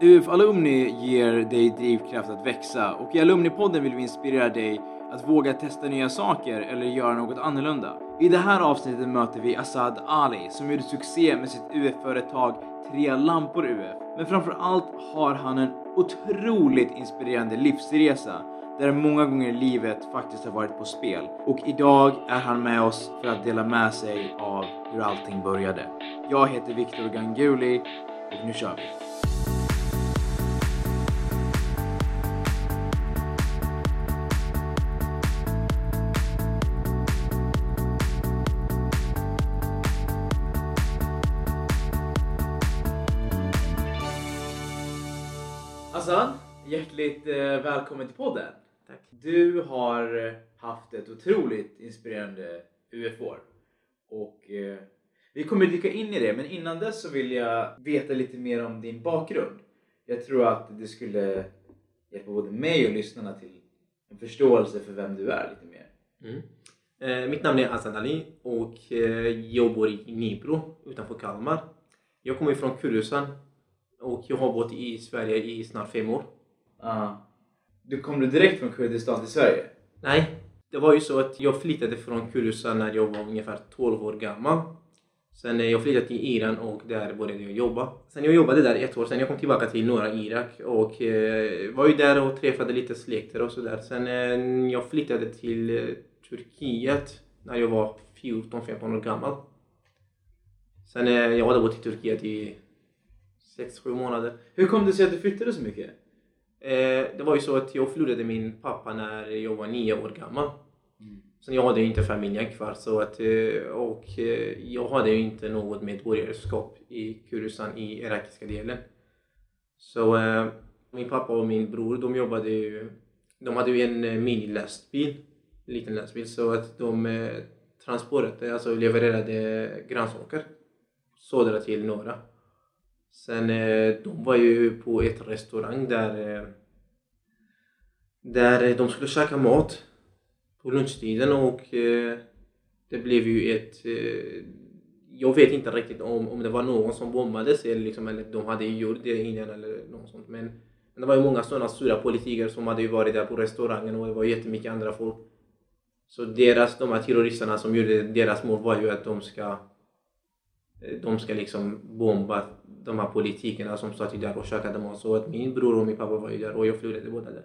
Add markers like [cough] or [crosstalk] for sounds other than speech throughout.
UF Alumni ger dig drivkraft att växa och i Alumnipodden vill vi inspirera dig att våga testa nya saker eller göra något annorlunda. I det här avsnittet möter vi Asad Ali som gjorde succé med sitt UF-företag Tre Lampor UF. Men framför allt har han en otroligt inspirerande livsresa där många gånger livet faktiskt har varit på spel. Och idag är han med oss för att dela med sig av hur allting började. Jag heter Viktor Ganguli och nu kör vi! Hjärtligt eh, välkommen till podden. Tack. Du har eh, haft ett otroligt inspirerande UF-år. Och eh, vi kommer dyka in i det, men innan dess så vill jag veta lite mer om din bakgrund. Jag tror att det skulle hjälpa både mig och lyssnarna till en förståelse för vem du är lite mer. Mm. Eh, mitt namn är Hassan Ali och eh, jag bor i Nybro utanför Kalmar. Jag kommer från Kurdistan och jag har bott i Sverige i snart fem år. Ah. Du kom du direkt från Kurdistan till Sverige? Nej, det var ju så att jag flyttade från Kurdistan när jag var ungefär 12 år gammal. Sen jag flyttade till Iran och där började jag jobba. Sen jag jobbade där ett år, sen jag kom tillbaka till norra Irak och eh, var ju där och träffade lite släkter och sådär. Sen eh, jag flyttade till eh, Turkiet när jag var 14-15 år gammal. Sen eh, jag hade bott i Turkiet i 6-7 månader. Hur kom det sig att du flyttade så mycket? Eh, det var ju så att jag förlorade min pappa när jag var nio år gammal. Mm. Sen jag hade ju inte familjen kvar så att, eh, och eh, jag hade ju inte något medborgarskap i Kurdistan i irakiska delen. Så min pappa och min bror de jobbade ju, de hade ju en minilastbil, en liten lastbil så att de eh, transporterade, alltså levererade grönsaker södra till norra. Sen eh, de var ju på ett restaurang där eh, där eh, de skulle käka mat på lunchtiden och det blev ju ett jag vet inte riktigt om, om det var någon som bombades eller, liksom, eller de hade gjort det innan eller något sånt men, men det var ju många sådana stora politiker som hade ju varit där på restaurangen och det var jättemycket andra folk. Så deras, de här terroristerna som gjorde deras mål var ju att de ska Eh, de ska liksom bomba de här politikerna som satt där och käkade mat. Så att min bror och min pappa var ju där och jag förlorade båda där.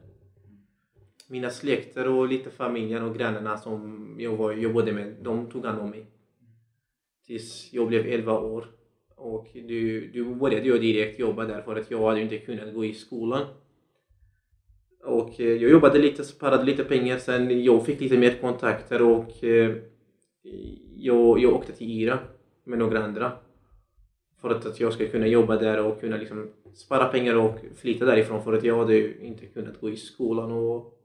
Mina släkter och lite familjen och grannarna som jag var, jobbade med, de tog hand om mig. Tills jag blev 11 år. Och du, du började jag direkt jobba där för att jag hade inte kunnat gå i skolan. Och eh, jag jobbade lite, sparade lite pengar, sen jag fick lite mer kontakter och eh, jag, jag åkte till Iran med några andra. För att, att jag ska kunna jobba där och kunna liksom spara pengar och flytta därifrån för att jag hade ju inte kunnat gå i skolan och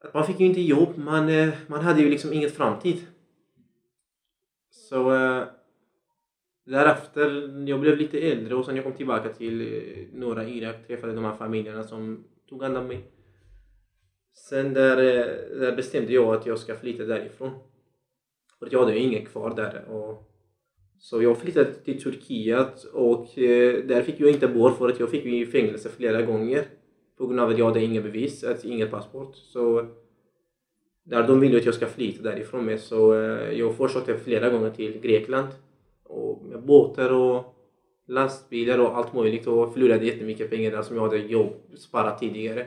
att man fick ju inte jobb, man, eh, man hade ju liksom inget framtid. Så äh, därefter, jag blev lite äldre och sen jag kom tillbaka till äh, norra Irak, träffade de här familjerna som tog hand om mig. Sen där, äh, där bestämde jag att jag ska flytta därifrån. För jag hade ju inget kvar där. Och, så jag flyttade till Turkiet och eh, där fick jag inte bo för att jag fick i fängelse flera gånger. På grund av att jag hade inga bevis, alltså inget passport. Så där de ville att jag ska flytta därifrån med så eh, jag försökte flera gånger till Grekland. Och med båtar och lastbilar och allt möjligt och förlorade jättemycket pengar där som jag hade jobb, sparat tidigare.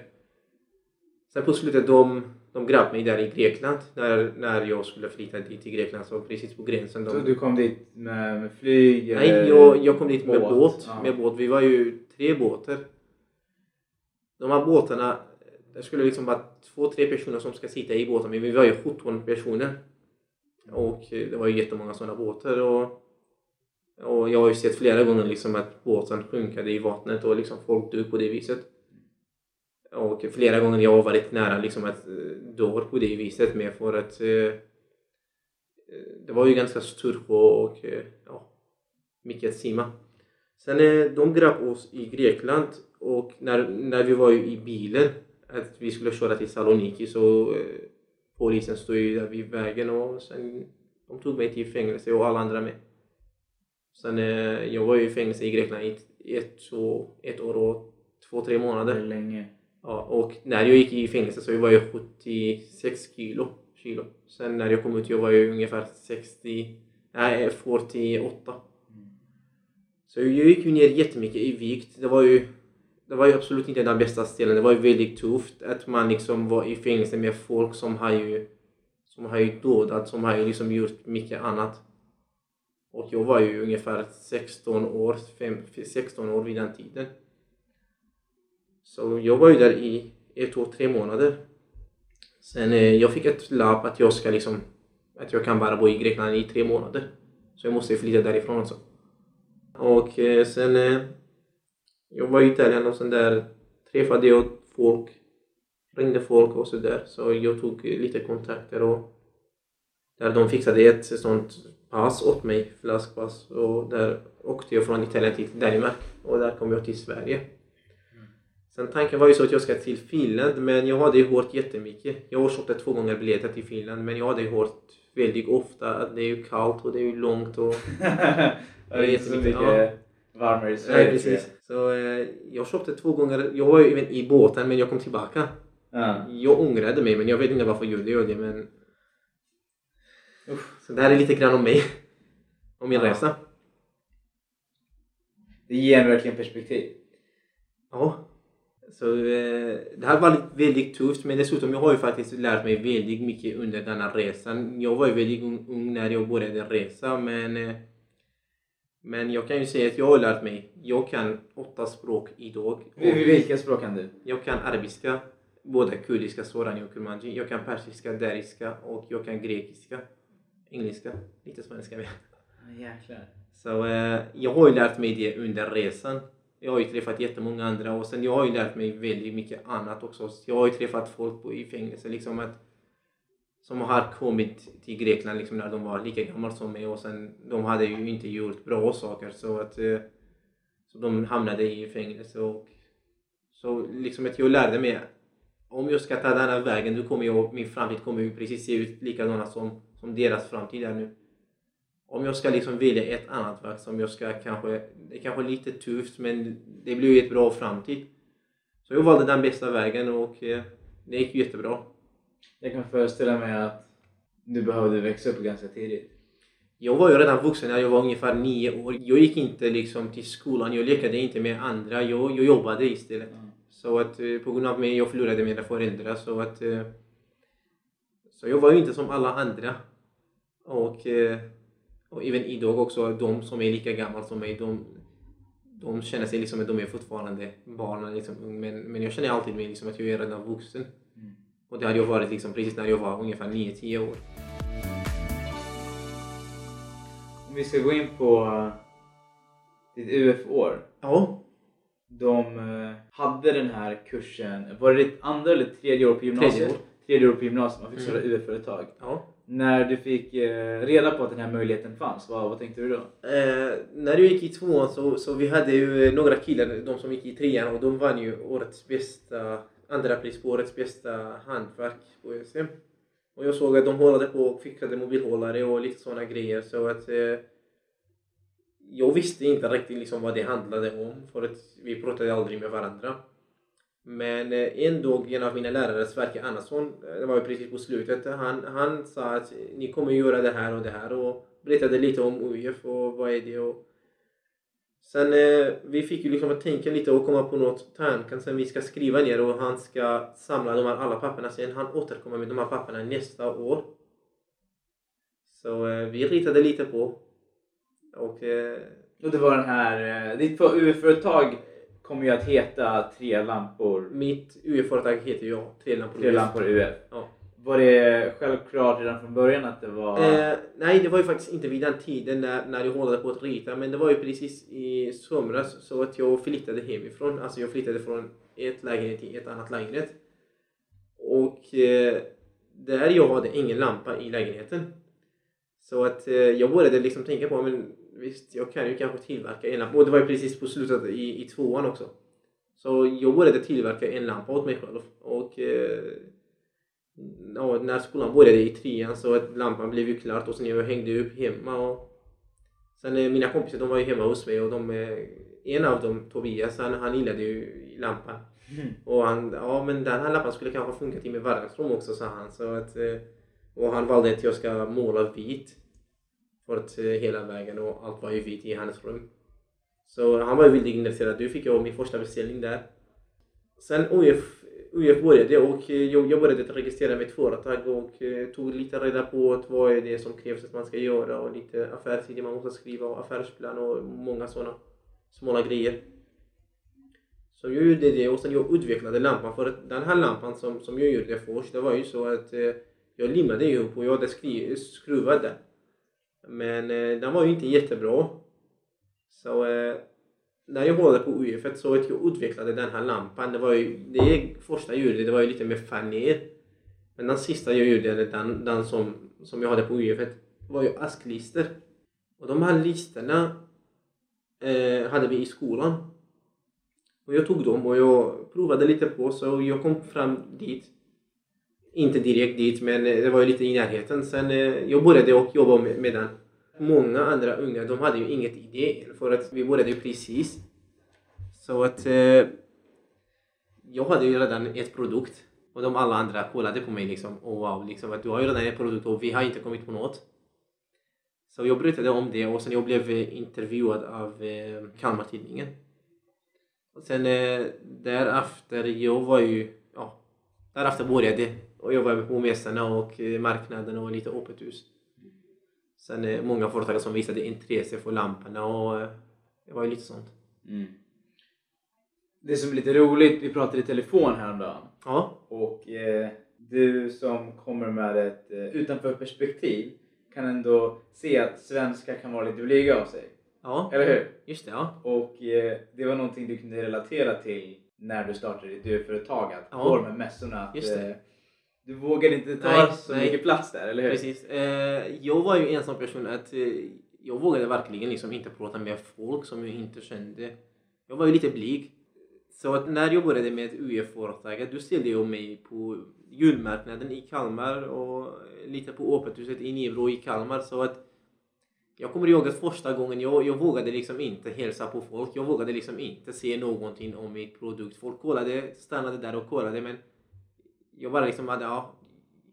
Sen på slutet de de grep mig där i Grekland när, när jag skulle flytta dit till Grekland, så precis på gränsen. De... Så du kom dit med, med flyg? Nej, jag, jag kom dit med båt. ja. med båt. Vi var ju tre båtar. De här båtarna, det skulle liksom vara två, tre personer som ska sitta i båten, men vi var ju 17 personer. Och det var ju jättemånga sådana båtar. Och, och jag har ju sett flera gånger liksom att båten sjunkade i vattnet och liksom folk dog på det viset. Och flera gånger jag har varit nära liksom att eh, dö på det viset med för att eh, eh, det var ju ganska stor sjö och ja, mycket att simma. Sen de grep oss i Grekland och när, när vi var i bilen att vi skulle köra till Saloniki så eh, polisen stod ju där vid vägen och sen de tog mig till fängelse och alla andra med. Sen eh, jag var ju i fängelse i Grekland i, ett, år, ett år och två, tre månader. länge. Ja, och när jag gick i fängelse så var jag 76 kilo. kilo. Sen när jag kom ut jag var jag ungefär 60, nej 48. Så jag gick ju ner jättemycket i vikt. Det var ju, det var ju absolut inte den bästa ställen. Det var ju väldigt tufft att man liksom var i fängelse med folk som har ju, som har ju dödat, som har ju liksom gjort mycket annat. Och jag var ju ungefär 16 år, 5, 16 år vid den tiden. Så jag var ju där i ett år, tre månader. Sen eh, jag fick ett lapp att jag ska liksom, att jag kan bara bo i Grekland i tre månader. Så jag måste flytta därifrån också. Och eh, sen, eh, jag var i Italien och sen där träffade jag folk, ringde folk och sådär. Så jag tog eh, lite kontakter och där de fixade ett sånt pass åt mig, flaskpass. Och där åkte jag från Italien till Danmark och där kom jag till Sverige. Sen tanken var ju så att jag ska till Finland men jag hade ju hört jättemycket. Jag har köpt två gånger biljetter till Finland men jag hade ju hört väldigt ofta att det är ju kallt och det är ju långt och... [laughs] det är inte så mycket Ja. varmare i Sverige. Nej precis. Så eh, jag köpte två gånger. Jag var ju även i båten men jag kom tillbaka. Ja. Jag ångrade mig men jag vet inte varför jag gjorde det men... Usch. Så det här är lite grann om mig. Om min Ja. resa. Det ger en verkligen perspektiv. Ja. Så eh, det här var lite- väldigt tufft men dessutom jag har ju faktiskt lärt mig väldigt mycket under denna resan. Jag var ju väldigt ung, när jag började resa men eh, men jag kan ju säga att jag har lärt mig. Jag kan åtta språk idag. Vil- Vilka språk kan du? Jag kan arabiska, både kurdiska, sorani och kurmanji. Jag kan persiska, deriska och jag kan grekiska. Engelska, lite svenska med. Jäklar. Så eh, jag har ju lärt mig det under resan. Jag har ju träffat jättemånga andra och sen jag har ju lärt mig väldigt mycket annat också. Jag har ju träffat folk på, i fängelse liksom att, som har kommit till Grekland liksom när de var lika gamla som mig och sen de hade ju inte gjort bra saker så att eh, så de hamnade i fängelse och så liksom att jag lärde mig om jag ska ta den här vägen då kommer jag, min framtid kommer ju precis se ut likadana som, som deras framtid är nu om jag ska liksom välja ett annat verk som jag ska kanske, det är kanske lite tufft men det blir ju ett bra framtid. Så jag valde den bästa vägen och eh, det gick jättebra. Jag kan föreställa mig att du behövde växa upp ganska tidigt. Jag var ju redan vuxen när jag var ungefär nio år. Jag gick inte liksom till skolan, jag lekade inte med andra, jag, jag jobbade istället. Så att eh, på grund av mig, jag förlorade mina föräldrar så att eh, så jag var ju inte som alla andra. Och, och även idag också, de som är lika gamla som mig, de, de känner sig liksom att de är fortfarande barn. Liksom, men, men jag känner alltid mig liksom att jag är redan vuxen. Mm. Och det hade jag varit liksom precis när jag var ungefär 9-10 år. Om vi ska gå in på eh, ditt UF-år. Ja, De eh, hade den här kursen, var det ditt andra eller tredje år på gymnasiet? Tredje år. Tredje år på gymnasiet, man fick starta Mm. UF-företag. ja. När du fick eh, reda på att den här möjligheten fanns, vad, vad tänkte du då? Eh, när jag gick i tvåan så, så vi hade ju några killar, de som gick i trean och de vann ju årets bästa, andra pris på årets bästa hantverk på SM. Och jag såg att de hållade på och fixade mobilhållare och lite sådana grejer så att eh, jag visste inte riktigt liksom vad det handlade om för att vi pratade aldrig med varandra. Men eh, en dag, en av mina lärare, Sverker Andersson, eh, det var ju precis på slutet, han, han sa att ni kommer göra det här och det här och berättade lite om UF och vad är det och Sen eh, vi fick ju liksom att tänka lite och komma på något tankar sen vi ska skriva ner och han ska samla de här alla papperna sen han återkommer med de här papperna nästa år. Så eh, vi ritade lite på och eh, Och det var den här, eh, ditt UF-företag kommer ju att heta Tre lampor, mitt UF-företag heter ju Tre lampor Tre UF. lampor UF. Ja. Var det självklart redan från början att det var... Eh, nej, det var ju faktiskt inte vid den tiden när, när jag hållade på att rita, men det var ju precis i somras så att jag flyttade hemifrån. Alltså jag flyttade från ett lägenhet till ett annat lägenhet. Och eh, där jag hade ingen lampa i lägenheten. Så att eh, jag började liksom tänka på, men visst, jag kan ju kanske tillverka en lampa. Och det var ju precis på slutet i, i tvåan också. Så jag började tillverka en lampa åt mig själv. Och eh, ja, när skolan började i trean så att lampan blev ju klart och sen jag hängde upp hemma och sen eh, mina kompisar de var ju hemma hos mig och de eh, en av dem, Tobias, han, han gillade ju lampan. Och han, ja men den här lampan skulle kanske funka till mitt vardagsrum också sa han. Så att, eh, och han valde att jag ska måla vit. För eh, hela vägen och allt var ju vitt i hans rum. Så han var ju väldigt intresserad. Du fick jag min första beställning där. Sen UF, UF började och eh, jag, jag började registrera mitt företag och eh, tog lite reda på vad är det som krävs att man ska göra och lite affärsidé man måste skriva och affärsplan och många sådana små grejer. Så jag gjorde det och sen jag utvecklade lampan för att den här lampan som, som jag gjorde först det var ju så att jag limmade ihop och jag hade skruvat den. Men eh, den var ju inte jättebra. Så eh, när jag håller på UF så att jag utvecklade den här lampan. Det var ju det första jag gjorde det var ju lite mer faner. Men den sista jag gjorde, den, den som, som jag hade på UF var ju asklister. Och de här listerna eh, hade vi i skolan. Och jag tog dem och jag provade lite på så jag kom fram dit. Inte direkt dit men eh, det var ju lite i närheten. Sen eh, jag började och jobba med, med den. Många andra unga de hade ju inget idé för att vi började ju precis. Så att eh, jag hade ju redan ett produkt och de alla andra kollade på mig liksom. Och wow, liksom att du har ju redan ett produkt och vi har inte kommit på något. Så jag berättade om det och sen jag blev eh, intervjuad av eh, Kalmartidningen. Och sen eh, därefter, jag var ju, ja, därefter började det. Och var på mässorna och eh, marknaden och lite öppet hus. Sen eh, många företag som visade intresse för lamporna och eh, det var ju lite sånt. Mm. Det som är lite roligt, vi pratade i telefon häromdagen Ja, och eh, du som kommer med ett utanför perspektiv kan ändå se att svenskar kan vara lite blyga av sig. ja, Eller hur? just det. Ja. Och eh, det var någonting du kunde relatera till när du startade ditt UF-företag, att Ja. på de här mässorna att Just det. Du vågade inte ta Nej, så nej. mycket plats där, eller hur? Precis. Eh, jag var ju en sån person att eh, jag vågade verkligen liksom inte prata med folk som jag inte kände. Jag var ju lite blyg. Så att när jag började med UF-företaget då ställde jag mig på julmarknaden i Kalmar och lite på öppet huset i Nybro i Kalmar. Så att jag kommer ihåg att första gången jag, jag vågade liksom inte hälsa på folk. Jag vågade liksom inte se någonting om mitt produkt. Folk kollade, stannade där och kollade men jag bara liksom hade, ja,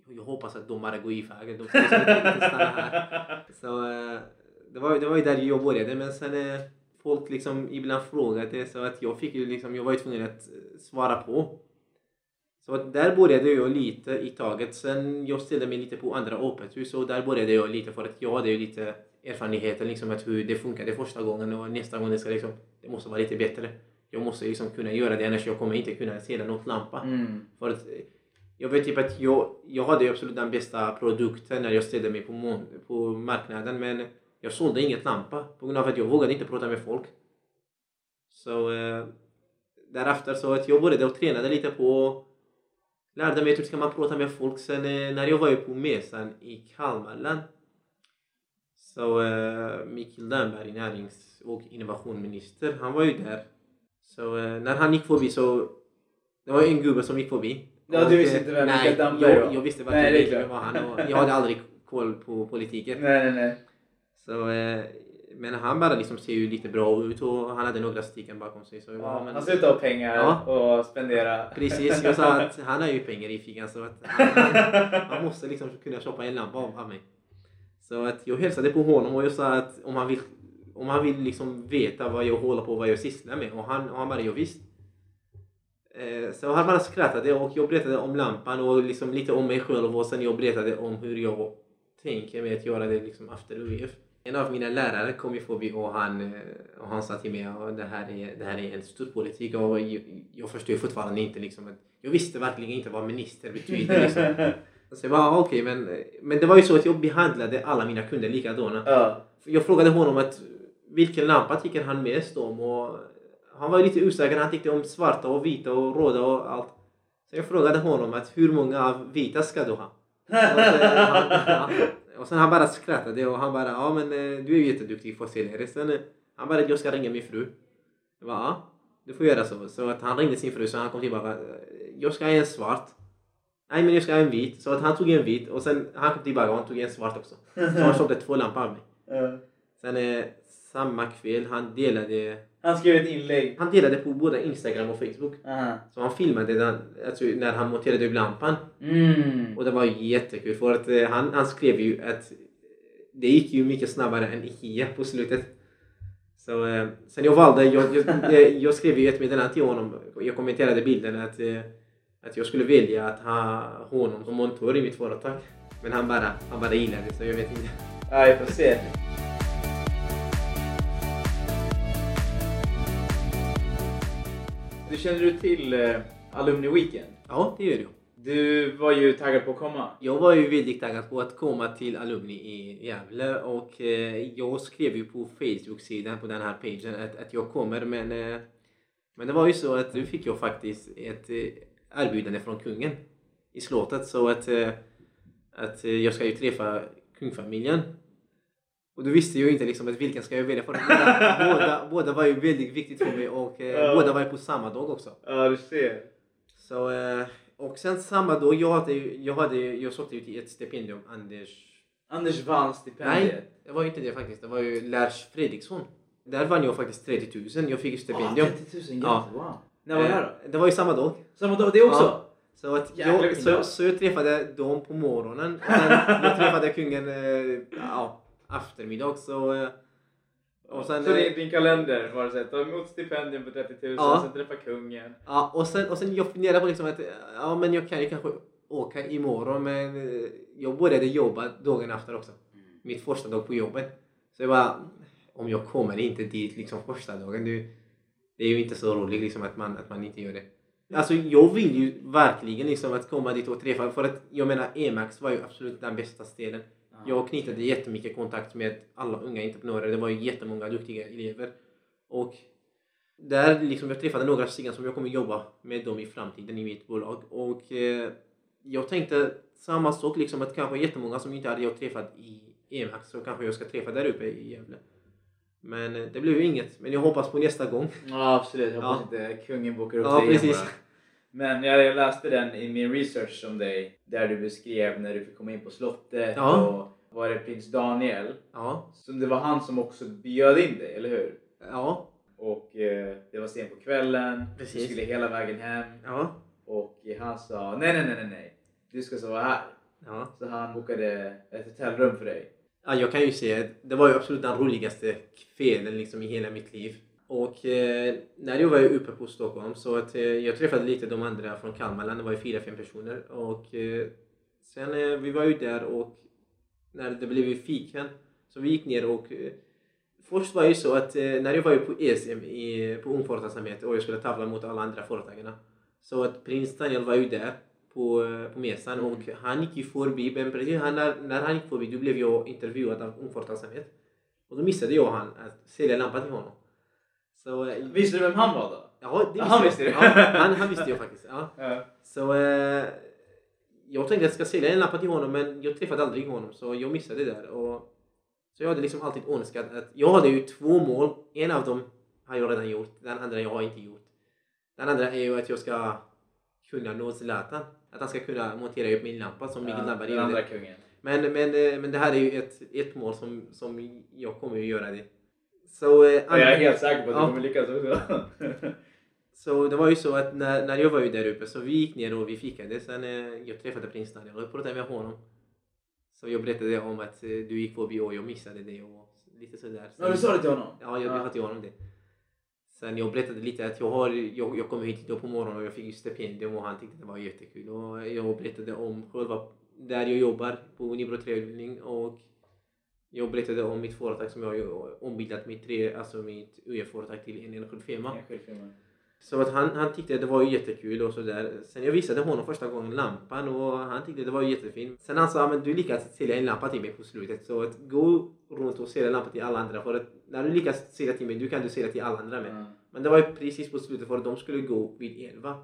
jag hoppas att de bara går iväg. De ska liksom inte, inte stanna här. [laughs] Så eh, det var, det var ju där jag började men sen eh, folk liksom ibland frågade så att jag fick ju liksom, jag var ju tvungen att eh, svara på. Så att där började jag lite i taget. Sen jag ställde mig lite på andra öppet hus och där började jag lite för att jag hade ju lite erfarenheter liksom att hur det funkade första gången och nästa gång det ska liksom, det måste vara lite bättre. Jag måste liksom kunna göra det annars jag kommer inte kunna se något lampa. Mm. För att jag vet typ att jag, jag hade absolut den bästa produkten när jag ställde mig på, på marknaden men jag sålde inget lampa på grund av att jag vågade inte prata med folk. Så eh, därefter så att jag började och tränade lite på lärde mig hur ska man prata med folk. Sen eh, när jag var på mässan i Kalmarland så eh, Mikael Damberg, närings och innovationsminister, han var ju där. Så eh, när han gick förbi så det var en gubbe som gick förbi. Ja, du Och, visste inte vem Nej, Mikael Damberg jag, var? jag visste verkligen inte klart. vem var han och jag hade aldrig koll på politiken. Nej, nej, nej. Så, eh, men han bara liksom ser ju lite bra ut och han hade några stycken bakom sig. Så jag bara, Ja, men, han slutar ha pengar Ja. och spendera. Precis, jag sa att han har ju pengar i fickan så att han, han, han måste liksom kunna köpa en lampa av, mig. Så att jag hälsade på honom och jag sa att om han vill, om han vill liksom veta vad jag håller på vad jag sysslar med och han, och han bara ja, visst. Eh, Så han bara skrattade och jag berättade om lampan och liksom lite om mig själv och sen jag berättade om hur jag tänker med att göra det liksom efter UF. En av mina lärare kom ju förbi och han, eh, och han sa till mig att det här är, det här är en stor politik och jag, jag förstår fortfarande inte liksom att jag visste verkligen inte vad minister betyder liksom. [laughs] Så jag bara ah, okej men, men det var ju så att jag behandlade alla mina kunder likadana. ja. Jag frågade honom att vilken lampa tycker han mest om och han var lite osäker. Han tyckte om svarta och vita och röda och allt. Så jag frågade honom att hur många av vita ska du ha? Och, eh, han, ja. [laughs] och sen han bara skrattade och han bara ja men eh, du är jätteduktig försäljare. Sen eh, han bara jag ska ringa min fru. Jag bara ja du får göra så. Så att han ringde sin fru så han kom tillbaka. "Eh, Jag ska ha en svart. Nej men jag ska ha en vit. Så att han tog en vit och sen han kom tillbaka och han tog en svart också. Så han köpte två lampor av mig. [laughs] Sen samma kväll han delade Han skrev ett inlägg. Han delade på både Instagram och Facebook. Aha. Så han filmade den, alltså, när han monterade upp lampan. Mm. Och det var jättekul för att eh, han, han skrev ju att det gick ju mycket snabbare än Ikea på slutet. Så eh, sen jag valde, jag, jag, jag, jag skrev ju ett meddelande till honom, jag kommenterade bilden att, eh, att jag skulle välja att ha honom som montör i mitt företag. Men han bara, han bara gillade det så jag vet inte. Ja, vi får se. Du känner du till eh, Alumni Weekend? Ja, det gör jag. Du var ju taggad på att komma. Jag var ju väldigt taggad på att komma till Alumni i Gävle och eh, jag skrev ju på Facebook-sidan på den här pagen att, att jag kommer men, eh, men det var ju så att nu fick jag faktiskt ett eh, erbjudande från kungen i slottet så att, eh, att eh, jag ska ju träffa kungfamiljen. Och då visste jag ju inte liksom att vilken ska jag välja för båda, [laughs] båda, båda var ju väldigt viktigt för mig och eh, båda var ju på samma dag också. Ja, du ser. Så, eh, och sen samma dag, jag, hade, jag, hade, jag sökte ju till ett stipendium, Anders... Anders Wall-stipendiet. Nej, det var inte det faktiskt. Det var ju Lars Fredriksson. Där vann jag faktiskt 30 000. Jag fick ju stipendium. Ah, 30 000, Ja. ja. wow. När var det här då? Eh, Det var ju samma dag. Samma dag, det också? Ja. Så, att jag, så, så jag träffade dem på morgonen. Och sen jag träffade kungen eh, ja, eftermiddag. Så, eh, och sen, så eh, din, din kalender var det så ta emot stipendium på 30 000, Ja. sen träffa kungen. Ja, och sen, och sen jag funderade på liksom att ja, men jag kan ju kanske åka imorgon men eh, jag började jobba dagen efter också. Mitt första dag på jobbet. Så jag bara, om jag kommer inte dit liksom första dagen, det, det är ju inte så roligt liksom att man, att man inte gör det. Alltså jag vill ju verkligen liksom att komma dit och träffa, för att jag menar Emax var ju absolut den bästa ställen. Jag knitade jättemycket kontakt med alla unga entreprenörer. Det var ju jättemånga duktiga elever. Och där liksom jag träffade några stycken som jag kommer jobba med dem i framtiden i mitt bolag. Och eh, jag tänkte samma sak liksom att kanske jättemånga som inte hade jag träffat i EMAX så kanske jag ska träffa där uppe i Gävle. Men eh, det blev ju inget. Men jag hoppas på nästa gång. Ja, absolut. Jag hoppas Ja. inte kungen bokar upp Ja, dig precis. bara. Men jag, läste den i min research om dig, där du beskrev när du fick komma in på slottet Ja. och var det prins Daniel? Ja. Så det var han som också bjöd in dig, eller hur? Ja. Och eh, det var sent på kvällen, Precis. du skulle hela vägen hem Ja. och han sa nej, nej, nej, nej, nej. Du ska sova här. Ja. Så han bokade ett hotellrum för dig. Ja, jag kan ju säga att det var ju absolut den roligaste kvällen liksom i hela mitt liv. Och eh, när jag var uppe på Stockholm så att eh, jag träffade lite de andra från Kalmarland, det var fyra, fem personer. Och eh, sen eh, vi var ju där och när det blev ju fikan så vi gick ner och eh, först var det så att eh, när jag var ju på ESM i, på Ung Företagsamhet och jag skulle tävla mot alla andra företagarna så att prins Daniel var ju där på, på mässan och han gick ju förbi, men precis han, när, när han gick förbi då blev jag intervjuad av Ung Företagsamhet. Och då missade jag han att sälja lampan till honom. Så, eh, Visste du vem han var då? Ja, det Ja, han jag. visste det. Ja, han, han visste jag faktiskt. Ja. Ja. Så eh, jag tänkte att jag ska sälja en lampa till honom men jag träffade aldrig honom så jag missade det där. Och, så jag hade liksom alltid önskat att jag hade ju två mål. En av dem har jag redan gjort, den andra jag har inte gjort. Den andra är ju att jag ska kunna nå Zlatan. Att han ska kunna montera upp min lampa som Mikael Damberg den andra kungen. Men, men, eh, men det här är ju ett, ett mål som, som jag kommer att göra det. Så, eh, jag är helt säker på att du Ja. kommer lyckas också. [laughs] Så det var ju så att när, när jag var ju där uppe så vi gick ner och vi fikade. Sen eh, jag träffade prins Daniel och jag pratade med honom. Så jag berättade om att eh, du gick förbi och jag missade det och lite sådär. Ja, du sa det till honom? Ja, jag berättade till honom det. Sen jag berättade lite att jag, har, jag, jag kom hit idag på morgonen och jag fick ju stipendium och han tyckte det var jättekul. Och jag berättade om själva där jag jobbar på Nybro Träutbildning och jag berättade om mitt företag som jag har ombildat mitt, tre, alltså mitt UF-företag till en enskild firma. Så att han, han tyckte det var jättekul och sådär. Sen jag visade honom första gången lampan och han tyckte det var jättefint. Sen han sa men du lyckas sälja en lampa till mig på slutet. Så att gå runt och sälja lampa till alla andra. För att när du lyckas sälja till mig, du kan du sälja till alla andra med. Ja. Men det var precis på slutet för att de skulle gå vid 11.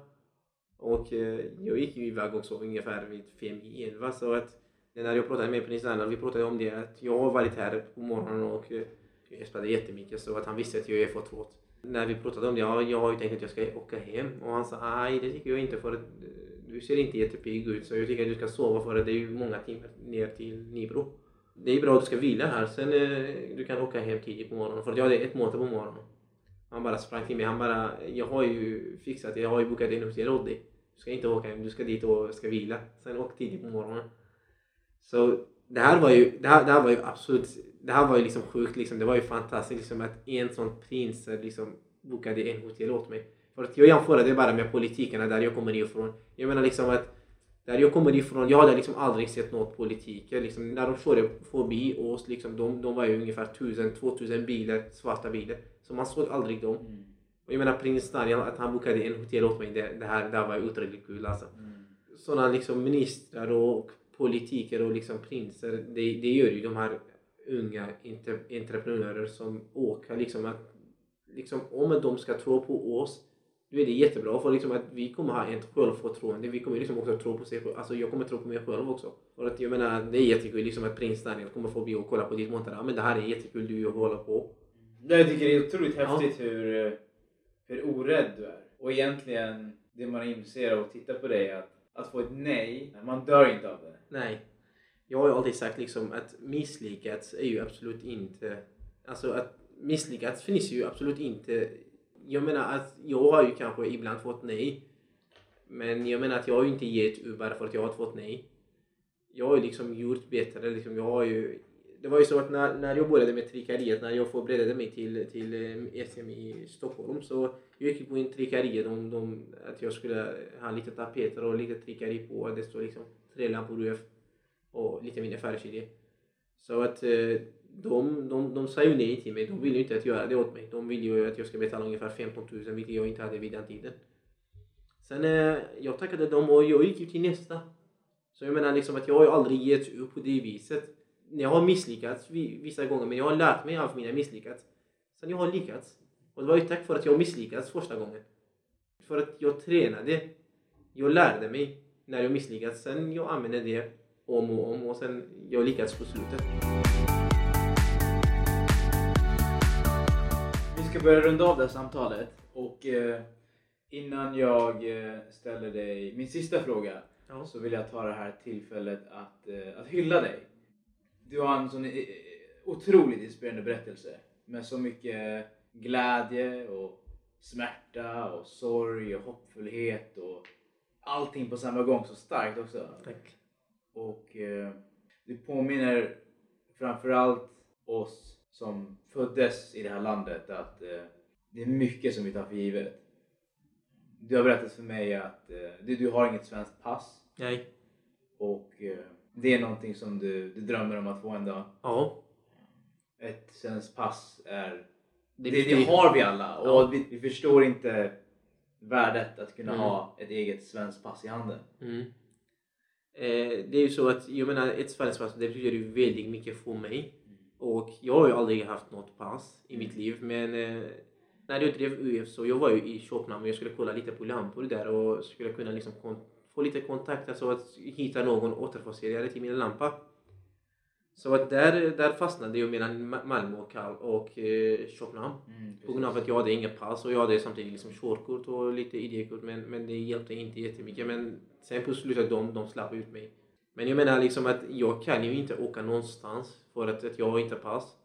Och eh, jag gick ju iväg också ungefär vid 5 i 11. Så att när jag pratade med prins Daniel, vi pratade om det att jag har varit här på morgonen och eh, jag gäspade jättemycket så att han visste att jag är förtrött. När vi pratade om det, ja, jag har ju tänkt att jag ska åka hem. Och han sa, nej det tycker jag inte för att eh, du ser inte jättepigg ut så jag tycker att du ska sova för att det är ju många timmar ner till Nybro. Det är bra att du ska vila här, sen eh, du kan åka hem tidigt på morgonen för att jag hade ett möte på morgonen. Han bara sprang till mig. Han bara, jag har ju fixat det. Jag har ju bokat in hotell åt dig. Du ska inte åka hem. Du ska dit och ska vila. Sen åk tidigt på morgonen. Så det här var ju, det här, det här var ju absolut, det här var ju liksom sjukt liksom. Det var ju fantastiskt liksom att en sån prins liksom bokade en hotell åt mig. För att jag jämför det bara med politikerna där jag kommer ifrån. Jag menar liksom att där jag kommer ifrån, jag hade liksom aldrig sett något politiker. Liksom, när de körde förbi oss, liksom, de, de var ju ungefär 1000-2000 bilar, svarta bilar. Så man såg aldrig dem. Mm. Och jag menar prins Daniel, att han bokade en hotell åt mig, det, det här, det här var otroligt kul alltså. Mm. Sådana liksom ministrar och politiker och liksom prinser, det, det gör ju de här unga entreprenörer som åker liksom att liksom, om de ska tro på oss då är det jättebra för liksom att vi kommer ha ett självförtroende. Vi kommer liksom också tro på sig själv. Alltså jag kommer tro på mig själv också. För att jag menar det är jättekul liksom att prins Daniel kommer förbi och kolla på ditt monter. Ja men det här är jättekul du håller på. Jag tycker det är otroligt häftigt ja. hur, hur orädd du är. Och egentligen det man inser av att titta på dig är att, att få ett nej, man dör inte av det. Nej. Jag har ju alltid sagt liksom att misslyckats är ju absolut inte... Alltså att misslyckats finns ju absolut inte jag menar att jag har ju kanske ibland fått nej. Men jag menar att jag har ju inte gett upp bara för att jag har fått nej. Jag har ju liksom gjort bättre. Liksom, jag har ju, det var ju så att när, när jag började med tryckeriet, när jag förberedde mig till, till eh, SM i Stockholm så jag gick på en tryckeriet om de, att jag skulle ha lite tapeter och lite tryckeri på. Det stod liksom tre lampor UF och lite mindre färgkedja. Så att eh, de, de, de sa ju nej till mig. De ville ju inte att göra det åt mig. De ville ju att jag ska betala ungefär 15 000 vilket jag inte hade vid den tiden. Sen eh, jag tackade dem och jag gick ju till nästa. Så jag menar liksom att jag har ju aldrig gett upp på det viset. Jag har misslyckats vissa gånger men jag har lärt mig av mina misslyckats. Sen jag har lyckats. Och det var ju tack för att jag misslyckades första gången. För att jag tränade. Jag lärde mig när jag misslyckats. Sen jag använde det om och om och sen jag lyckats på slutet. ska börja runda av det här samtalet och eh, innan jag eh, ställer dig min sista fråga ja. så vill jag ta det här tillfället att, eh, att hylla dig. Du har en sån otroligt inspirerande berättelse med så mycket glädje och smärta och sorg och hoppfullhet och allting på samma gång så starkt också. Tack. Och eh, du påminner framförallt oss som föddes i det här landet att eh, det är mycket som vi tar för givet. Du har berättat för mig att eh, du, du har inget svenskt pass. Nej. Och eh, det är någonting som du, du drömmer om att få en dag. Ja. Ett svenskt pass är... Det, det, det har vi alla och ja. vi, vi, förstår inte värdet att kunna mm. ha ett eget svenskt pass i handen. Mm. Eh, det är ju så att jag menar ett svenskt pass det betyder ju väldigt mycket för mig. Och jag har ju aldrig haft något pass i mitt liv men eh, när jag drev UF så jag var ju i Köpenhamn och jag skulle kolla lite på lampor där och skulle kunna liksom få lite kontakter så att hitta någon återförsäljare till min lampa. Så att där, där fastnade jag mellan Malmö och, Kall och eh, Köpenhamn. Mm, på grund av att jag hade inga pass och jag hade samtidigt liksom körkort och lite ID-kort men, men det hjälpte inte jättemycket. Men sen på slutet de, de slapp ut mig. Men jag menar liksom att jag kan ju inte åka någonstans för att, att jag har inte pass.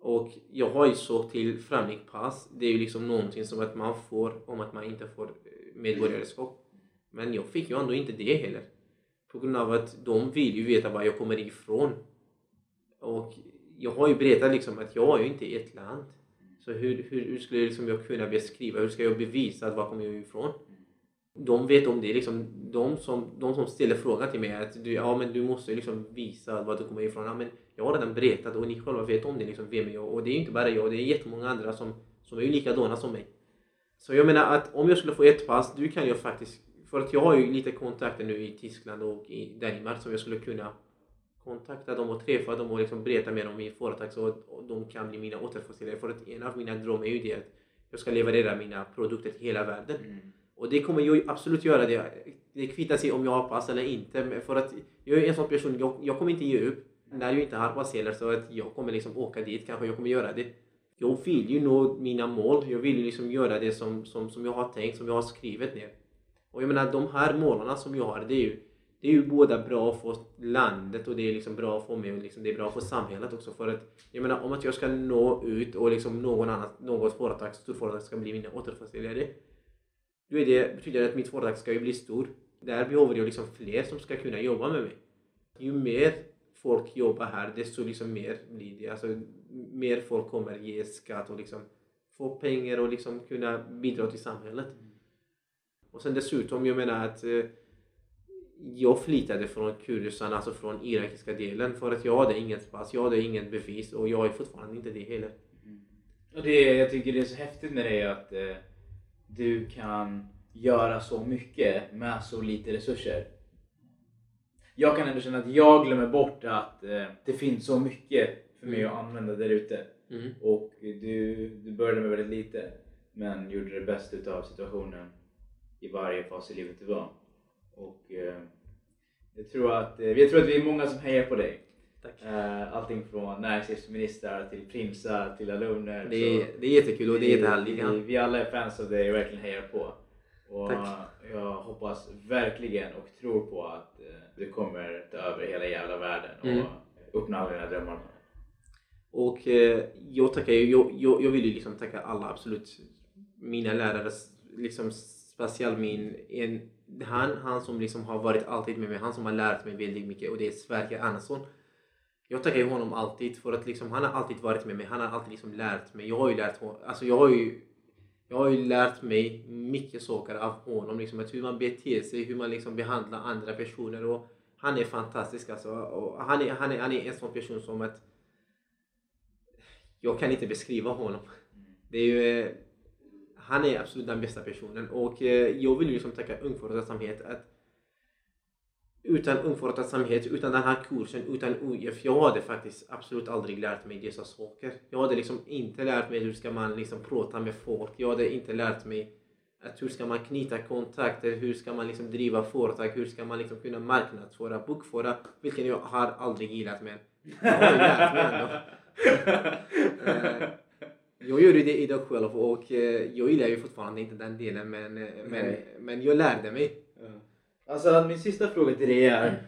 Och jag har ju sökt till främlingpass. Det är ju liksom någonting som att man får om att man inte får eh, medborgarskap. Men jag fick ju ändå inte det heller. På grund av att de vill ju veta var jag kommer ifrån. Och jag har ju berättat liksom att jag är ju inte ett land. Så hur, hur, hur skulle liksom jag kunna beskriva, hur ska jag bevisa att var kommer jag ifrån? de vet om det. Liksom, de, som, de som ställer frågan till mig att du, ja, men du måste liksom visa var du kommer ifrån. Ja, men jag har redan berättat och ni själva vet om det. Liksom, vem är jag? Och det är inte bara jag, det är jättemånga andra som, som är likadana som mig. Så jag menar att om jag skulle få ett pass, du kan jag faktiskt... För att jag har ju lite kontakter nu i Tyskland och i Danmark som jag skulle kunna kontakta dem och träffa dem och liksom berätta mer om mitt företag så att de kan bli mina återförsäljare. För att en av mina drömmar är ju det att jag ska leverera mina produkter till hela världen. Mm. Och det kommer jag absolut göra det. Det kvittar sig om jag har pass eller inte. För att jag är en sån person, jag, jag kommer inte ge upp när jag inte har pass heller. Så att jag kommer liksom åka dit, kanske jag kommer göra det. Jag vill ju nå mina mål. Jag vill ju liksom göra det som, som, som jag har tänkt, som jag har skrivit ner. Och jag menar de här målen som jag har, det är ju det är ju båda bra för landet och det är liksom bra för mig och liksom det är bra för samhället också. För att jag menar om att jag ska nå ut och liksom någon annan, något företag, storföretag ska bli min återförsäljare. Då är det, betyder det att mitt företag ska ju bli stor. Där behöver jag liksom fler som ska kunna jobba med mig. Ju mer folk jobbar här desto liksom mer blir det. Alltså, mer folk kommer ge skatt och liksom få pengar och liksom kunna bidra till samhället. Och sen dessutom, jag menar att eh, jag flyttade från Kurdistan, alltså från irakiska delen för att jag hade inget pass, jag hade inget bevis och jag är fortfarande inte det heller. Och det, jag tycker det är så häftigt med dig att eh, du kan göra så mycket med så lite resurser. Jag kan ändå känna att jag glömmer bort att eh, det finns så mycket för mig att använda där ute. Mm. Och du, du började med väldigt lite men gjorde det bästa utav situationen i varje fas i livet du var. Och eh, jag, tror att, eh, jag tror att vi är många som hejar på dig. Tack. Eh, allting från näringslivsministrar till prinsar till alumner. Det är, det är jättekul och det är jättehärligt. Vi, vi alla är fans av dig och verkligen hejar på. Och Tack. jag hoppas verkligen och tror på att du kommer ta över hela jävla världen och Mm. uppnå alla dina drömmar. Och eh, jag tackar jag, jag, jag vill ju liksom tacka alla absolut mina lärare, liksom speciellt min, en, han, han som liksom har varit alltid med mig, han som har lärt mig väldigt mycket och det är Sverker Andersson. Jag tackar ju honom alltid för att liksom, han har alltid varit med mig, han har alltid liksom lärt mig. Jag har ju lärt honom, alltså jag har ju jag har ju lärt mig mycket saker av honom, liksom att hur man beter sig, hur man liksom behandlar andra personer och han är fantastisk alltså. Och han, är, han, är, han är en sån person som att jag kan inte beskriva honom. Det är ju, han är absolut den bästa personen och eh, jag vill liksom tacka Ung Företagsamhet att utan Ung Företagsamhet, utan den här kursen, utan UF, jag hade faktiskt absolut aldrig lärt mig dessa saker. Jag hade liksom inte lärt mig hur ska man liksom prata med folk. Jag hade inte lärt mig att hur ska man knyta kontakter, hur ska man liksom driva företag, hur ska man liksom kunna marknadsföra, bokföra, vilket jag har aldrig gillat men jag har lärt mig ändå. [laughs] Jag gör ju det idag själv och eh, jag gillar ju fortfarande inte den delen men, eh, men, men jag lärde mig. Alltså min sista fråga till dig är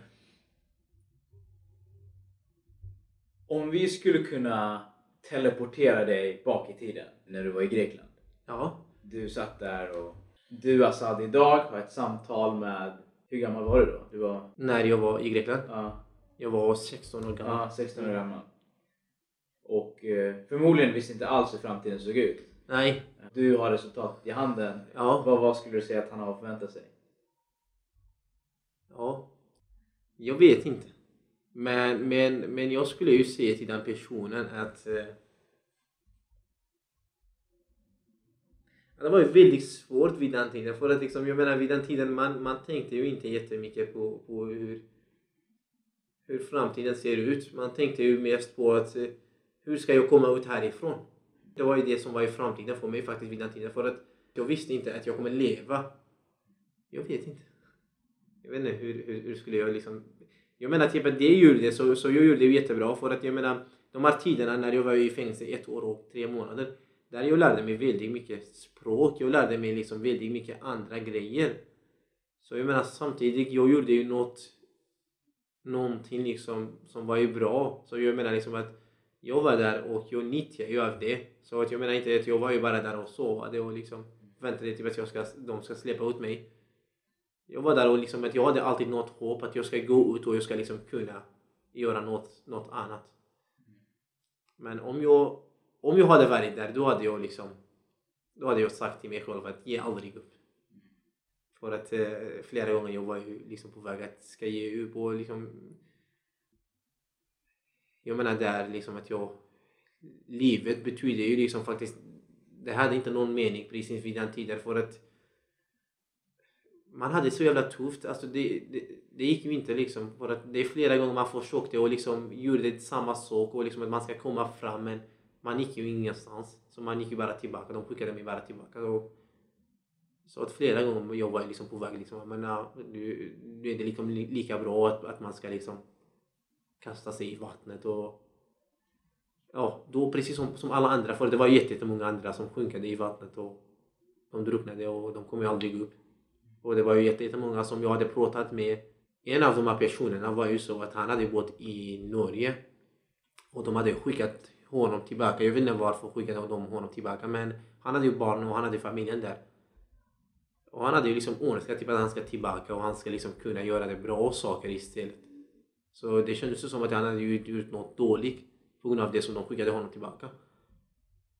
Om vi skulle kunna teleportera dig bak i tiden när du var i Grekland. Ja, Du satt där och du Assad idag har ett samtal med Hur gammal var du då? Du var när jag var i Grekland. ja, Jag var 16 år gammal. ja, 16 år gammal. Och eh, förmodligen visste inte alls hur framtiden såg ut. Nej, Du har resultatet i handen. ja, Vad, vad skulle du säga att han har förväntat sig? ja. Jag vet inte. Men, men, men jag skulle ju säga till den personen att eh, Det var ju väldigt svårt vid den tiden. För att liksom, jag menar vid den tiden man, man tänkte ju inte jättemycket på, på hur, hur framtiden ser ut. Man tänkte ju mest på att eh, hur ska jag komma ut härifrån? Det var ju det som var i framtiden för mig faktiskt vid den tiden. För att jag visste inte att jag kommer leva. Jag vet inte. Jag vet inte hur, hur, hur skulle jag liksom... Jag menar typ att det gjorde så, så jag gjorde det jättebra för att jag menar de här tiderna när jag var i fängelse ett år och tre månader där jag lärde mig väldigt mycket språk. Jag lärde mig liksom väldigt mycket andra grejer. Så jag menar samtidigt, jag gjorde ju något någonting liksom som var ju bra. Så jag menar liksom att jag var där och jag nyttjade ju av det. Så att jag menar inte att jag var ju bara där och sovade och liksom väntade till att jag ska, de ska släppa ut mig. Jag var där och liksom att jag hade alltid något hopp att jag ska gå ut och jag ska liksom kunna göra något, något annat. Men om jag, om jag hade varit där då hade jag liksom då hade jag sagt till mig själv att ge aldrig upp. För att eh, flera gånger jag var ju liksom på väg att ska ge upp och liksom jag menar där liksom att jag livet betyder ju liksom faktiskt det hade inte någon mening precis vid den tiden för att man hade så jävla tufft, alltså det, det, det gick ju inte liksom för att det är flera gånger man försökte och liksom gjorde samma sak och liksom att man ska komma fram men man gick ju ingenstans. Så man gick ju bara tillbaka, de skickade mig bara tillbaka. Och, så att flera gånger jag var liksom på väg liksom, men ja, nu, nu är det liksom lika bra att, att man ska liksom kasta sig i vattnet och ja, då precis som, som alla andra, för det var jättemånga andra som sjunkade i vattnet och de drunknade och de kom ju aldrig upp. Och det var ju jättemånga som jag hade pratat med en av de här personerna var ju så att han hade bott i Norge och de hade skickat honom tillbaka. Jag vet inte varför skickade de honom tillbaka men han hade ju barn och han hade familjen där. Och han hade ju liksom önskat typ att han ska tillbaka och han ska liksom kunna göra det bra saker istället. Så det kändes som att han hade gjort något dåligt på grund av det som de skickade honom tillbaka.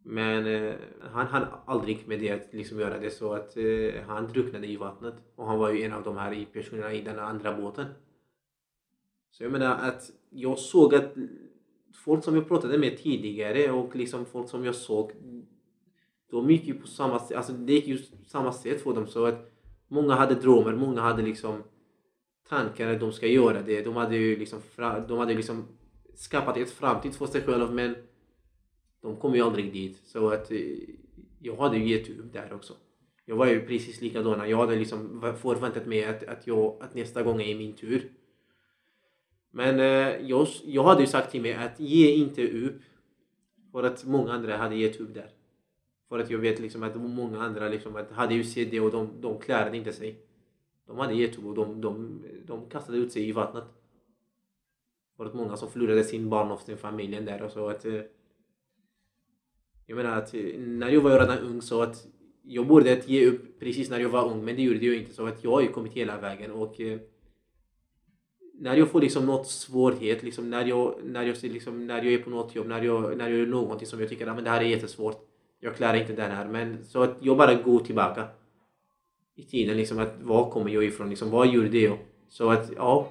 Men eh, han hann aldrig med det att liksom göra det så att eh, han drunknade i vattnet. Och han var ju en av de här personerna i den andra båten. Så jag menar att jag såg att folk som jag pratade med tidigare och liksom folk som jag såg de gick ju på samma sätt, alltså det gick ju samma sätt för dem så att många hade drömmar, många hade liksom tankar att de ska göra det. De hade ju liksom, de hade liksom skapat ett framtid för sig själva men de kom ju aldrig dit. Så att eh, jag hade ju gett upp där också. Jag var ju precis likadan. Jag hade liksom förväntat mig att, att, jag, att nästa gång är min tur. Men eh, jag, jag hade ju sagt till mig att ge inte upp. För att många andra hade gett upp där. För att jag vet liksom att många andra liksom att hade ju sett det och de, de klarade inte sig. De hade gett och de, de, de kastade ut sig i vattnet. Det var många som förlorade sin barn och sin familj där och så att... Eh, jag menar att eh, när jag var redan ung så att jag borde ge upp precis när jag var ung men det gjorde jag inte så att jag har ju kommit hela vägen och eh, när jag får liksom något svårighet, liksom när jag, när jag, liksom, när jag är på något jobb, när jag, när jag gör någonting som jag tycker att ah, det här är jättesvårt. Jag klarar inte den här. Men så att jag bara går tillbaka i tiden. Liksom att var kommer jag ifrån? Liksom, vad gjorde jag? Så att ja,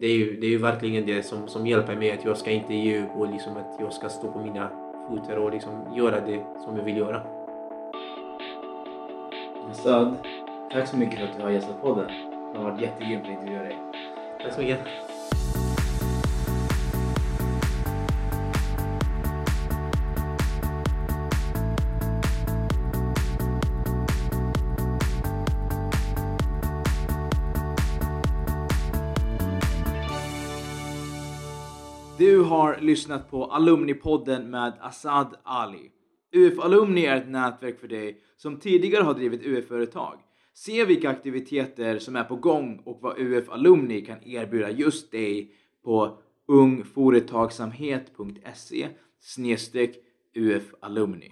det är ju, det är ju verkligen det som, som hjälper mig att jag ska inte ge upp och liksom att jag ska stå på mina fötter och liksom göra det som jag vill göra. Assad, tack så mycket för att du har gästat podden. Det har varit jättegrymt att intervjua dig. Tack så mycket. Har lyssnat på Alumnipodden med Asad Ali. UF Alumni är ett nätverk för dig som tidigare har drivit UF-företag. Se vilka aktiviteter som är på gång och vad UF Alumni kan erbjuda just dig på ungföretagsamhet.se UF Alumni.